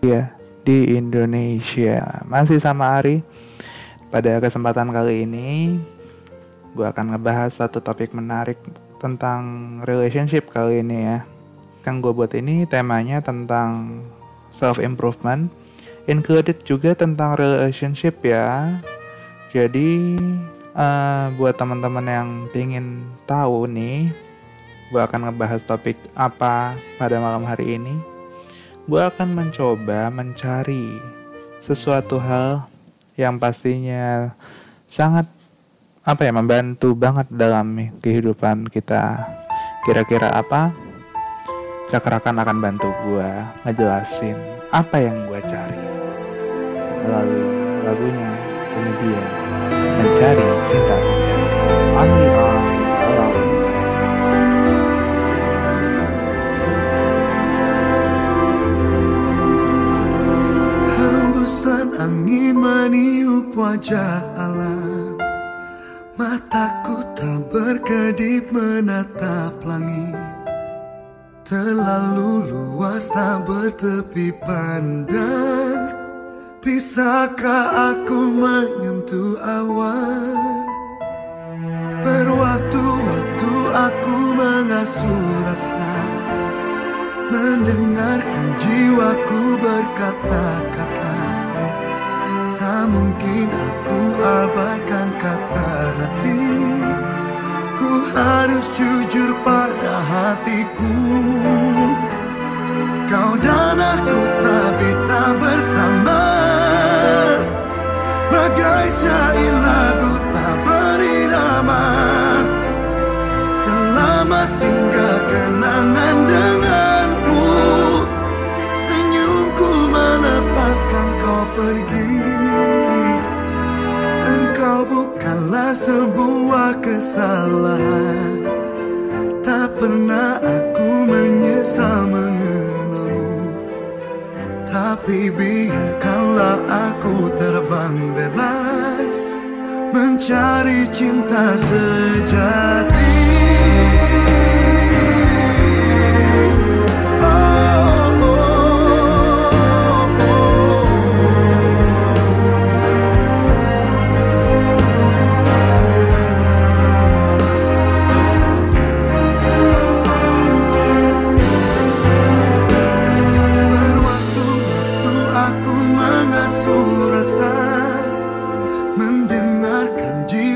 ya di Indonesia. Masih sama Ari. Pada kesempatan kali ini, gue akan ngebahas satu topik menarik tentang relationship kali ini ya. Kan gue buat ini temanya tentang self improvement, included juga tentang relationship ya. Jadi uh, buat teman-teman yang ingin tahu nih, gue akan ngebahas topik apa pada malam hari ini. Gue akan mencoba mencari sesuatu hal yang pastinya sangat apa ya membantu banget dalam kehidupan kita. Kira-kira apa? Cakrakan akan bantu gue ngejelasin apa yang gue cari melalui lagunya dia mencari cinta sejati. Only on Be pandang. Pergi. Bukanlah sebuah kesalahan. Tak pernah aku menyesal mengenalmu. Tapi biarkanlah aku terbang bebas Mencari cinta sejati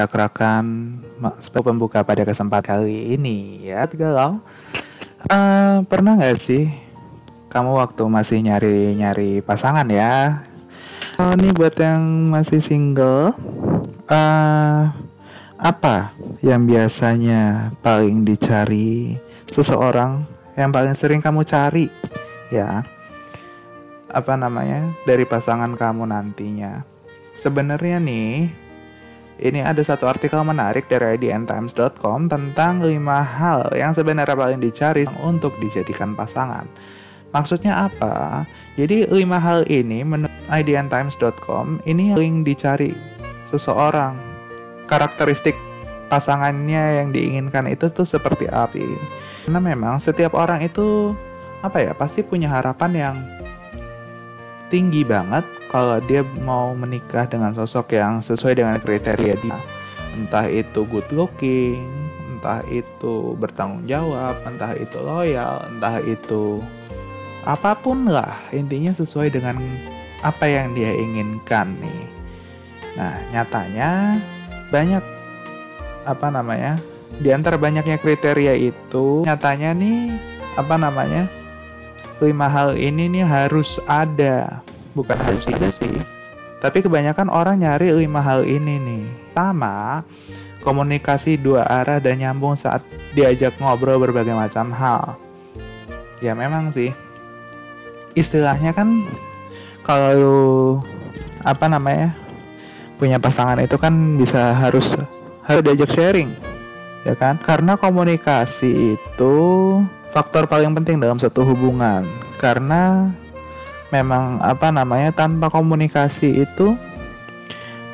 dari Cakrakan sebagai pembuka pada kesempatan kali ini ya galau uh, pernah nggak sih kamu waktu masih nyari-nyari pasangan ya? Oh, ini buat yang masih single uh, apa yang biasanya paling dicari seseorang yang paling sering kamu cari ya? Apa namanya? Dari pasangan kamu nantinya. Sebenarnya nih ini ada satu artikel menarik dari idntimes.com tentang 5 hal yang sebenarnya paling dicari untuk dijadikan pasangan. Maksudnya apa? Jadi 5 hal ini menurut idntimes.com ini paling dicari seseorang. Karakteristik pasangannya yang diinginkan itu tuh seperti apa? Karena memang setiap orang itu apa ya pasti punya harapan yang tinggi banget kalau dia mau menikah dengan sosok yang sesuai dengan kriteria dia. Entah itu good looking, entah itu bertanggung jawab, entah itu loyal, entah itu apa pun lah. Intinya sesuai dengan apa yang dia inginkan nih. Nah, nyatanya banyak apa namanya? Di antara banyaknya kriteria itu, nyatanya nih apa namanya? lima hal ini nih harus ada bukan harus ada sih. Tapi kebanyakan orang nyari lima hal ini nih. Sama komunikasi dua arah dan nyambung saat diajak ngobrol berbagai macam hal. Ya memang sih. Istilahnya kan kalau apa namanya punya pasangan itu kan bisa harus harus diajak sharing ya kan? Karena komunikasi itu faktor paling penting dalam satu hubungan. Karena memang apa namanya tanpa komunikasi itu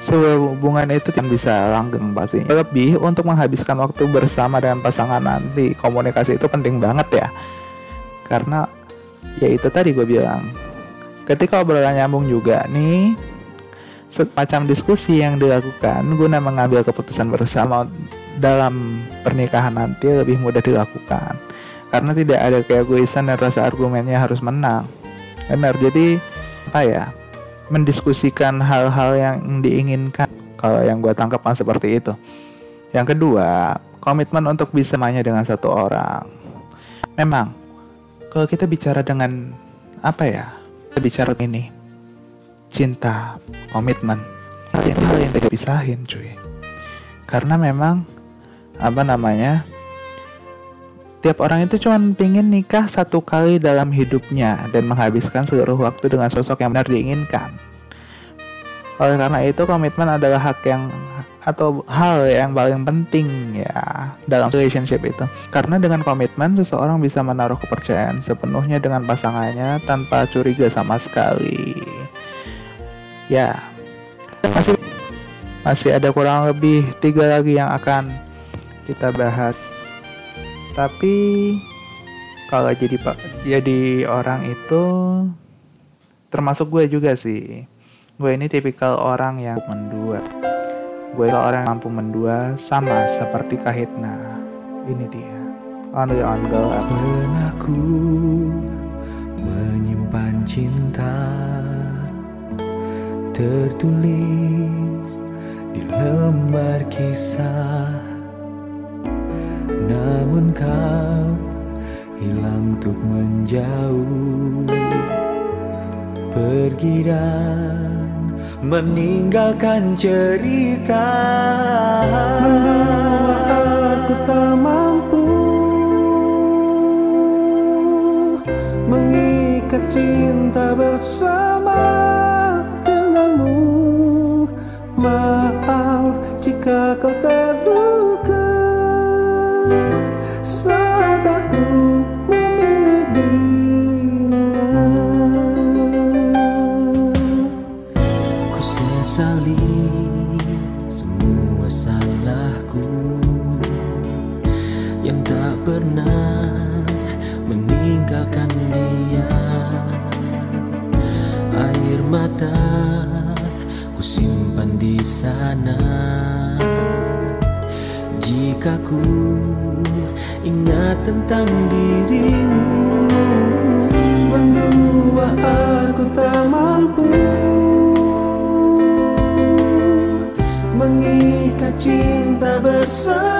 sebuah hubungan itu yang bisa langgeng pasti lebih untuk menghabiskan waktu bersama dengan pasangan nanti komunikasi itu penting banget ya. Karena ya itu tadi gue bilang. Ketika obrolan nyambung juga nih semacam diskusi yang dilakukan guna mengambil keputusan bersama dalam pernikahan nanti lebih mudah dilakukan. Karena tidak ada keegoisan dan rasa argumennya harus menang benar. Jadi apa ya mendiskusikan hal-hal yang diinginkan kalau yang gue tangkap kan seperti itu. Yang kedua komitmen untuk bisa mainnya dengan satu orang. Memang kalau kita bicara dengan apa ya kita bicara ini cinta komitmen hal yang hal yang tidak pisahin cuy. Karena memang apa namanya Tiap orang itu cuma pengen nikah satu kali dalam hidupnya dan menghabiskan seluruh waktu dengan sosok yang benar diinginkan. Oleh karena itu komitmen adalah hak yang atau hal yang paling penting ya dalam relationship itu. Karena dengan komitmen seseorang bisa menaruh kepercayaan sepenuhnya dengan pasangannya tanpa curiga sama sekali. Ya, masih masih ada kurang lebih tiga lagi yang akan kita bahas tapi kalau jadi pak jadi orang itu termasuk gue juga sih. Gue ini tipikal orang yang mendua. Gue kalau orang yang mampu mendua sama seperti kahitna. Ini dia. On the on go up. pernah ku menyimpan cinta tertulis di lembar kisah namun kau hilang untuk menjauh. Pergi dan meninggalkan cerita. Aku tak mampu. Mengikat cinta bersama denganmu. Maaf jika kau terluka ku ingat tentang dirimu. Berdua aku tak mampu Mengikat cinta bersama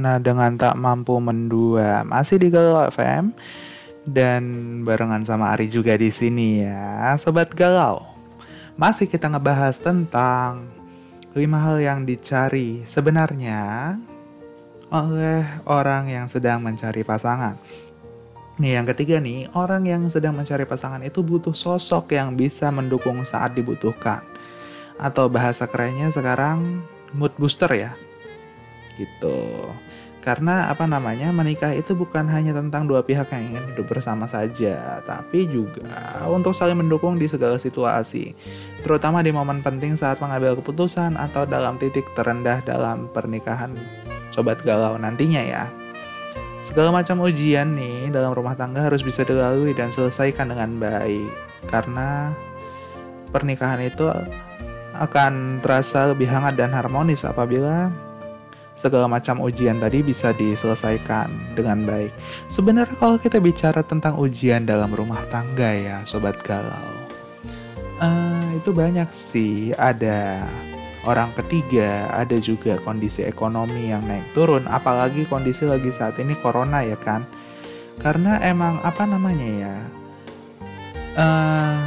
Kahitna dengan tak mampu mendua. Masih di Galau FM dan barengan sama Ari juga di sini ya, sobat galau. Masih kita ngebahas tentang lima hal yang dicari sebenarnya oleh orang yang sedang mencari pasangan. Nih yang ketiga nih, orang yang sedang mencari pasangan itu butuh sosok yang bisa mendukung saat dibutuhkan. Atau bahasa kerennya sekarang mood booster ya. Gitu. Karena apa namanya menikah itu bukan hanya tentang dua pihak yang ingin hidup bersama saja, tapi juga untuk saling mendukung di segala situasi, terutama di momen penting saat mengambil keputusan atau dalam titik terendah dalam pernikahan sobat galau nantinya ya. Segala macam ujian nih dalam rumah tangga harus bisa dilalui dan selesaikan dengan baik, karena pernikahan itu akan terasa lebih hangat dan harmonis apabila segala macam ujian tadi bisa diselesaikan dengan baik. Sebenarnya kalau kita bicara tentang ujian dalam rumah tangga ya, sobat galau, uh, itu banyak sih. Ada orang ketiga, ada juga kondisi ekonomi yang naik turun, apalagi kondisi lagi saat ini corona ya kan. Karena emang apa namanya ya, uh,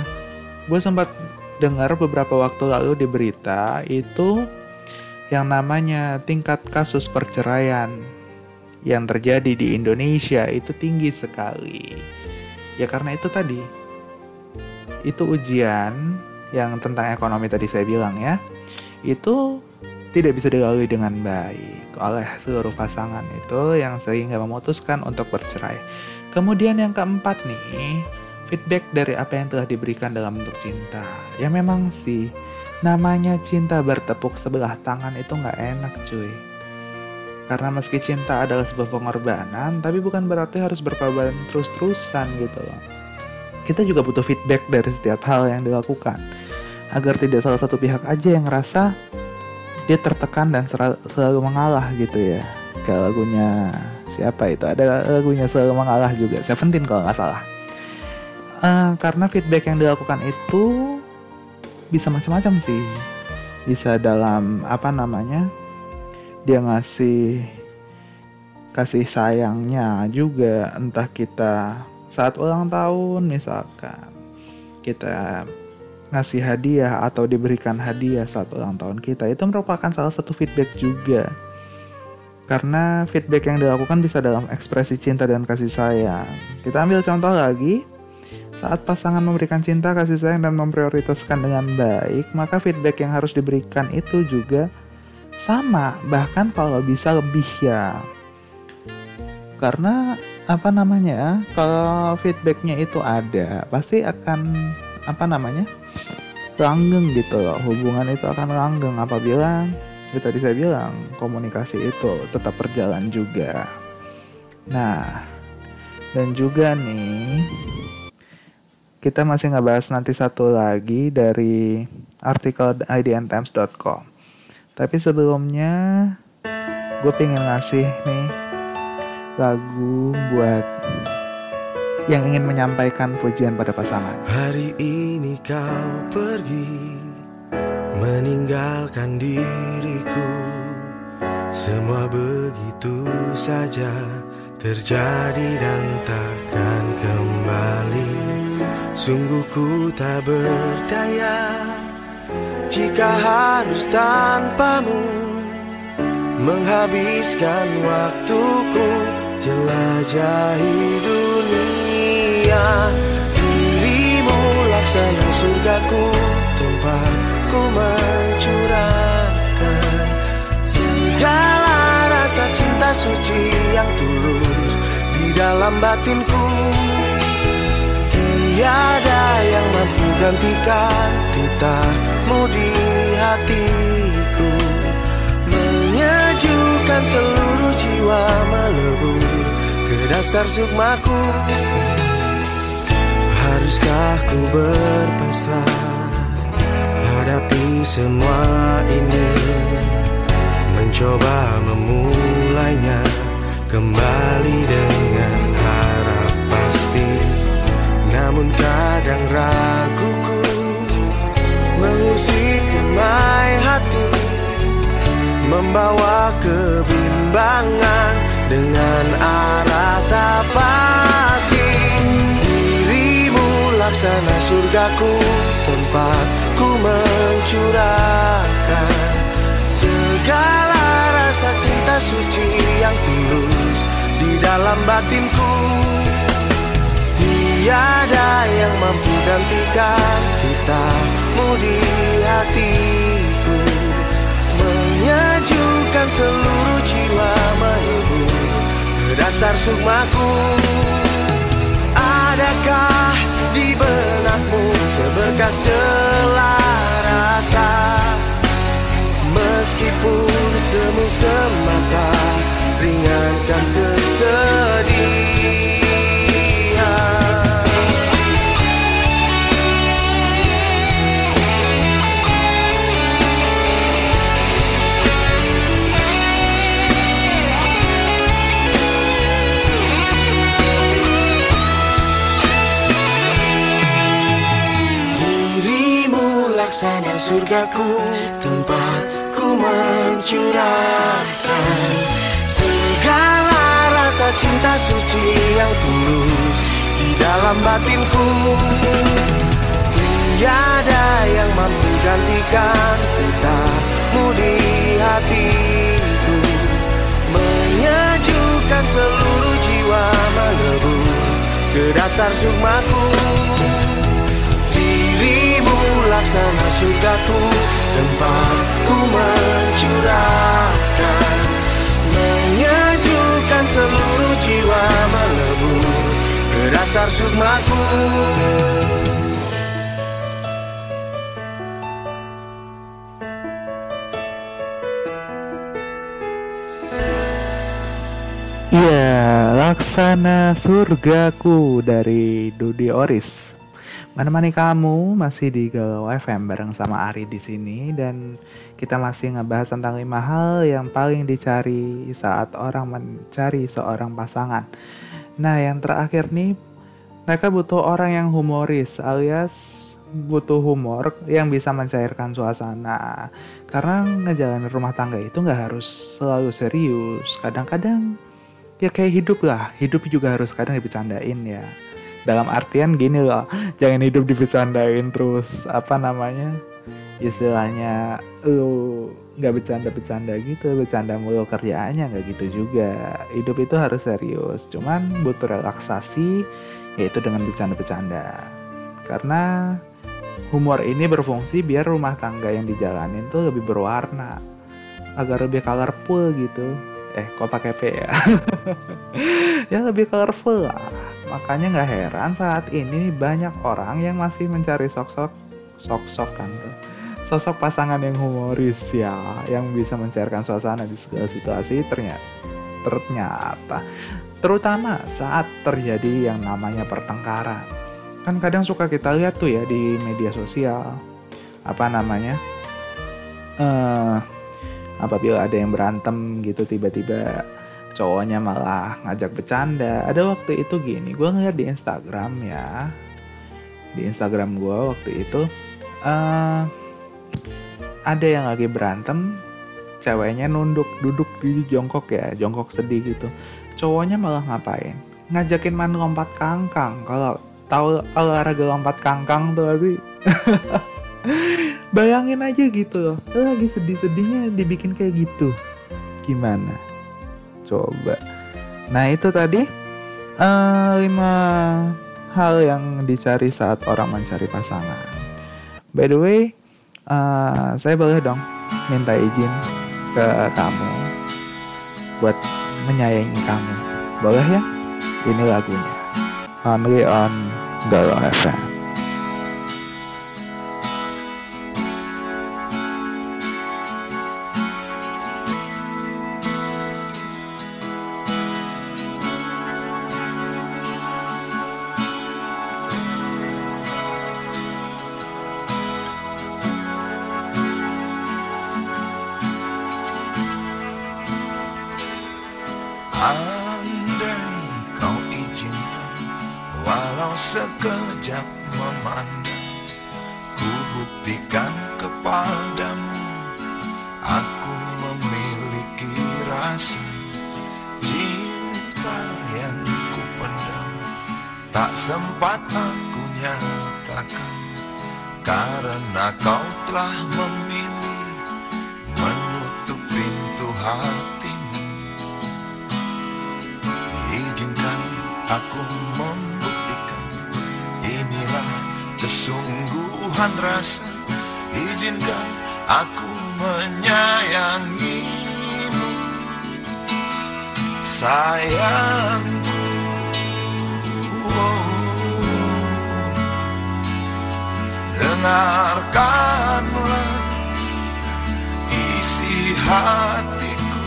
gue sempat dengar beberapa waktu lalu di berita itu yang namanya tingkat kasus perceraian yang terjadi di Indonesia itu tinggi sekali. Ya karena itu tadi. Itu ujian yang tentang ekonomi tadi saya bilang ya. Itu tidak bisa dilalui dengan baik oleh seluruh pasangan itu yang sehingga memutuskan untuk bercerai. Kemudian yang keempat nih, feedback dari apa yang telah diberikan dalam bentuk cinta. Ya memang sih, Namanya cinta bertepuk sebelah tangan itu nggak enak cuy. Karena meski cinta adalah sebuah pengorbanan, tapi bukan berarti harus berkorban terus-terusan gitu loh. Kita juga butuh feedback dari setiap hal yang dilakukan. Agar tidak salah satu pihak aja yang ngerasa dia tertekan dan selalu mengalah gitu ya. Kayak lagunya siapa itu? Ada lagunya selalu mengalah juga. Seventeen kalau nggak salah. Uh, karena feedback yang dilakukan itu bisa macam-macam sih. Bisa dalam apa namanya dia ngasih kasih sayangnya juga. Entah kita saat ulang tahun misalkan kita ngasih hadiah atau diberikan hadiah saat ulang tahun kita itu merupakan salah satu feedback juga. Karena feedback yang dilakukan bisa dalam ekspresi cinta dan kasih sayang. Kita ambil contoh lagi saat pasangan memberikan cinta, kasih sayang, dan memprioritaskan dengan baik, maka feedback yang harus diberikan itu juga sama, bahkan kalau bisa lebih ya. Karena apa namanya, kalau feedbacknya itu ada, pasti akan apa namanya langgeng gitu loh. Hubungan itu akan langgeng apabila ya tadi saya bilang komunikasi itu tetap berjalan juga. Nah, dan juga nih kita masih ngebahas nanti satu lagi dari artikel idntimes.com. Tapi sebelumnya gue pengen ngasih nih lagu buat yang ingin menyampaikan pujian pada pasangan. Hari ini kau pergi meninggalkan diriku. Semua begitu saja terjadi dan takkan kembali. Sungguh ku tak berdaya jika harus tanpamu menghabiskan waktuku jelajahi dunia. Dirimu laksana surgaku tempat ku mencurahkan segala rasa cinta suci yang tulus di dalam batinku. Tiada yang mampu gantikan titamu di hatiku. Menyejukkan seluruh jiwa melebur ke dasar sukmaku. Haruskah ku berpasrah hadapi semua ini? Mencoba memulainya kembali dengan namun kadang raguku Mengusik damai hati Membawa kebimbangan Dengan arah tak pasti. Dirimu laksana surgaku tempat ku mencurahkan Segala rasa cinta suci yang tulus Di dalam batinku. Tiada yang mampu gantikan kita di hatiku. Menyejukkan seluruh jiwa ke dasar sukmaku. Adakah di benakmu seberkas rasa? Meskipun semu semata ringankan kesedihan laksana surgaku tempat ku mencurahkan segala rasa cinta suci yang tulus di dalam batinku. Tiada yang mampu gantikan cintamu di hatiku. Menyejukkan seluruh jiwa melebur ke dasar sukmaku laksana surgaku Tempat ku mencurahkan Menyejukkan seluruh jiwa melebur Ke dasar sukmaku Iya, laksana surgaku dari Dudi Oris. Menemani kamu masih di Galau FM bareng sama Ari di sini dan kita masih ngebahas tentang lima hal yang paling dicari saat orang mencari seorang pasangan. Nah, yang terakhir nih mereka butuh orang yang humoris alias butuh humor yang bisa mencairkan suasana. Karena ngejalanin rumah tangga itu nggak harus selalu serius. Kadang-kadang ya kayak hidup lah. Hidup juga harus kadang dibecandain ya dalam artian gini loh jangan hidup dibecandain terus apa namanya istilahnya lu nggak bercanda-bercanda gitu bercanda mulu kerjaannya nggak gitu juga. Hidup itu harus serius cuman butuh relaksasi yaitu dengan bercanda-bercanda. Karena humor ini berfungsi biar rumah tangga yang dijalanin tuh lebih berwarna agar lebih colorful gitu. Eh kok pakai P ya? Ya lebih colorful lah makanya nggak heran saat ini banyak orang yang masih mencari sosok sosok kan tuh. Sosok pasangan yang humoris ya yang bisa mencairkan suasana di segala situasi ternyata ternyata. Terutama saat terjadi yang namanya pertengkaran. Kan kadang suka kita lihat tuh ya di media sosial apa namanya uh, apabila ada yang berantem gitu tiba-tiba cowoknya malah ngajak bercanda. Ada waktu itu gini gue ngeliat di Instagram ya. Di Instagram gue waktu itu uh, ada yang lagi berantem ceweknya nunduk duduk di jongkok ya jongkok sedih gitu. Cowoknya malah ngapain? Ngajakin main lompat kangkang. Kalau tahu olahraga lompat kangkang tuh tapi Bayangin aja gitu loh, lagi sedih-sedihnya dibikin kayak gitu. Gimana? Coba. Nah itu tadi uh, lima hal yang dicari saat orang mencari pasangan. By the way, uh, saya boleh dong minta izin ke kamu buat menyayangi kamu. Boleh ya? Ini lagunya. Only on Galau FM. Sempat aku nyatakan Karena kau telah memilih menutup pintu hatimu. Izinkan aku membuktikan Inilah kesungguhan rasa. Izinkan aku menyayangimu. Sayangku Dengarkanlah isi hatiku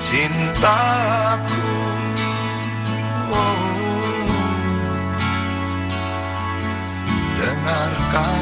Cintaku oh. Dengarkanlah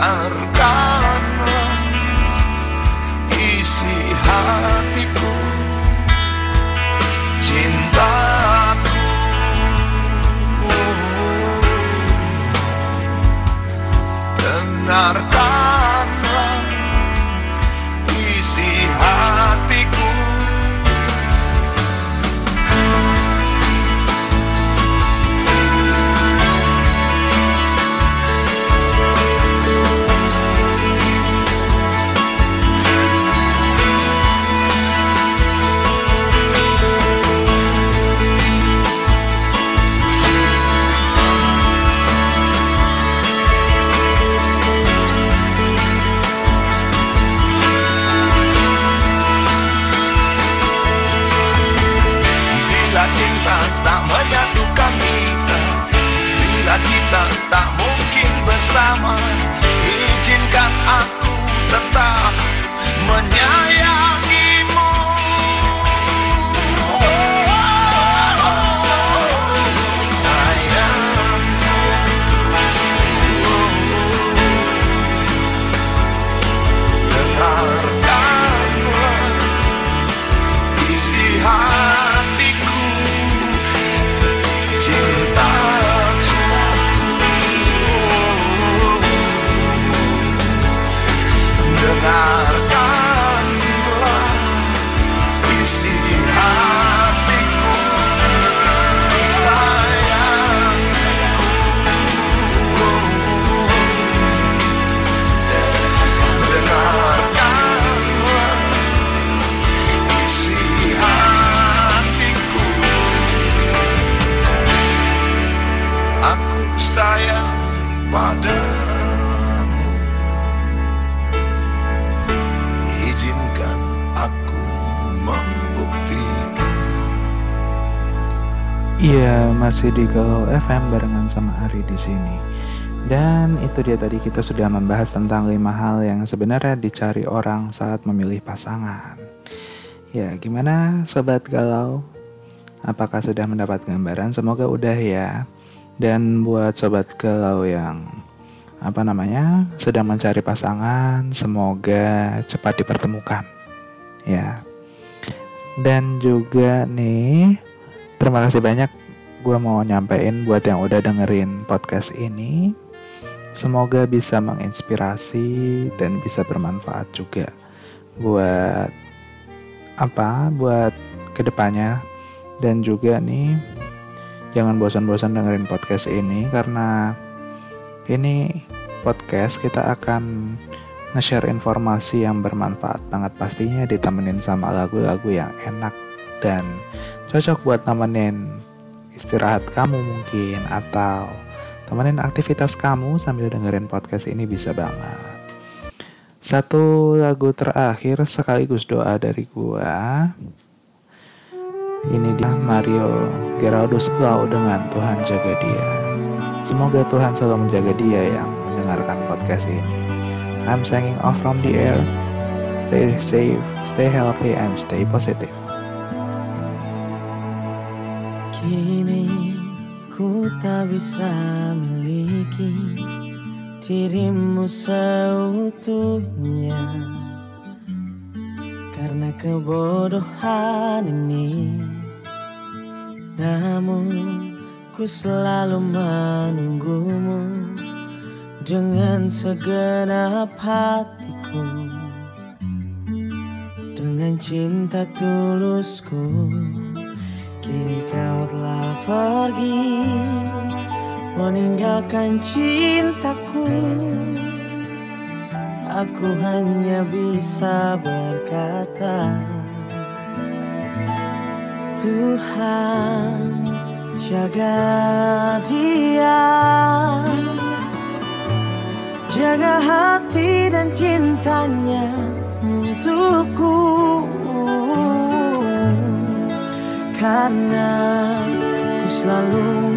Dengarkanlah Tak menyatukan kita. Bila kita tak mungkin bersama Izinkan aku tetap menyayangimu Masih di Galau FM barengan sama Ari di sini. Dan itu dia tadi kita sudah membahas tentang lima hal yang sebenarnya dicari orang saat memilih pasangan. Ya, gimana sobat galau? Apakah sudah mendapat gambaran? Semoga udah ya. Dan buat sobat galau yang apa namanya sedang mencari pasangan, semoga cepat dipertemukan. Ya. Dan juga nih, terima kasih banyak gue mau nyampein buat yang udah dengerin podcast ini. Semoga bisa menginspirasi dan bisa bermanfaat juga buat apa buat ke depannya dan juga nih jangan bosan-bosan dengerin podcast ini karena ini podcast kita akan nge-share informasi yang bermanfaat banget pastinya ditemenin sama lagu-lagu yang enak dan cocok buat nemenin istirahat kamu mungkin atau temenin aktivitas kamu sambil dengerin podcast ini bisa banget. Satu lagu terakhir sekaligus doa dari gua. Ini dia Mario Geraldus Glau dengan Tuhan jaga dia. Semoga Tuhan selalu menjaga dia yang mendengarkan podcast ini. I'm signing off from the air. Stay safe, stay healthy, and stay positive. Kini ku tak bisa miliki dirimu seutuhnya. Karena kebodohan ini Namun ku selalu menunggumu Dengan segenap hatiku. Dengan cinta tulusku Kini kau telah pergi Meninggalkan cintaku. Aku hanya bisa berkata Tuhan jaga dia. Jaga hati dan cintanya untukku karena ku selalu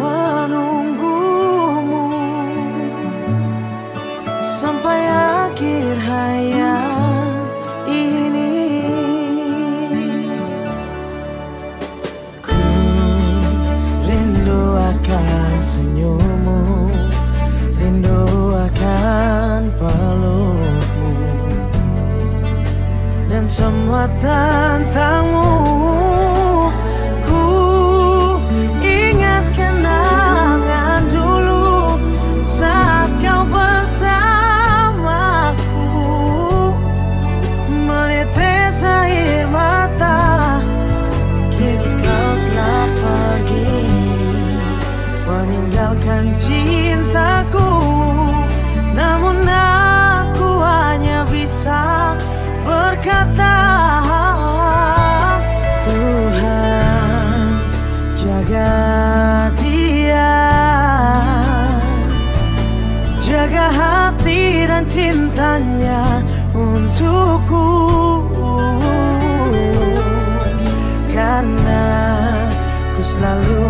selalu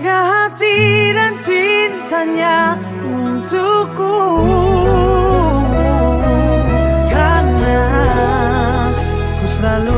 jaga hati dan cintanya untukku. Karena ku selalu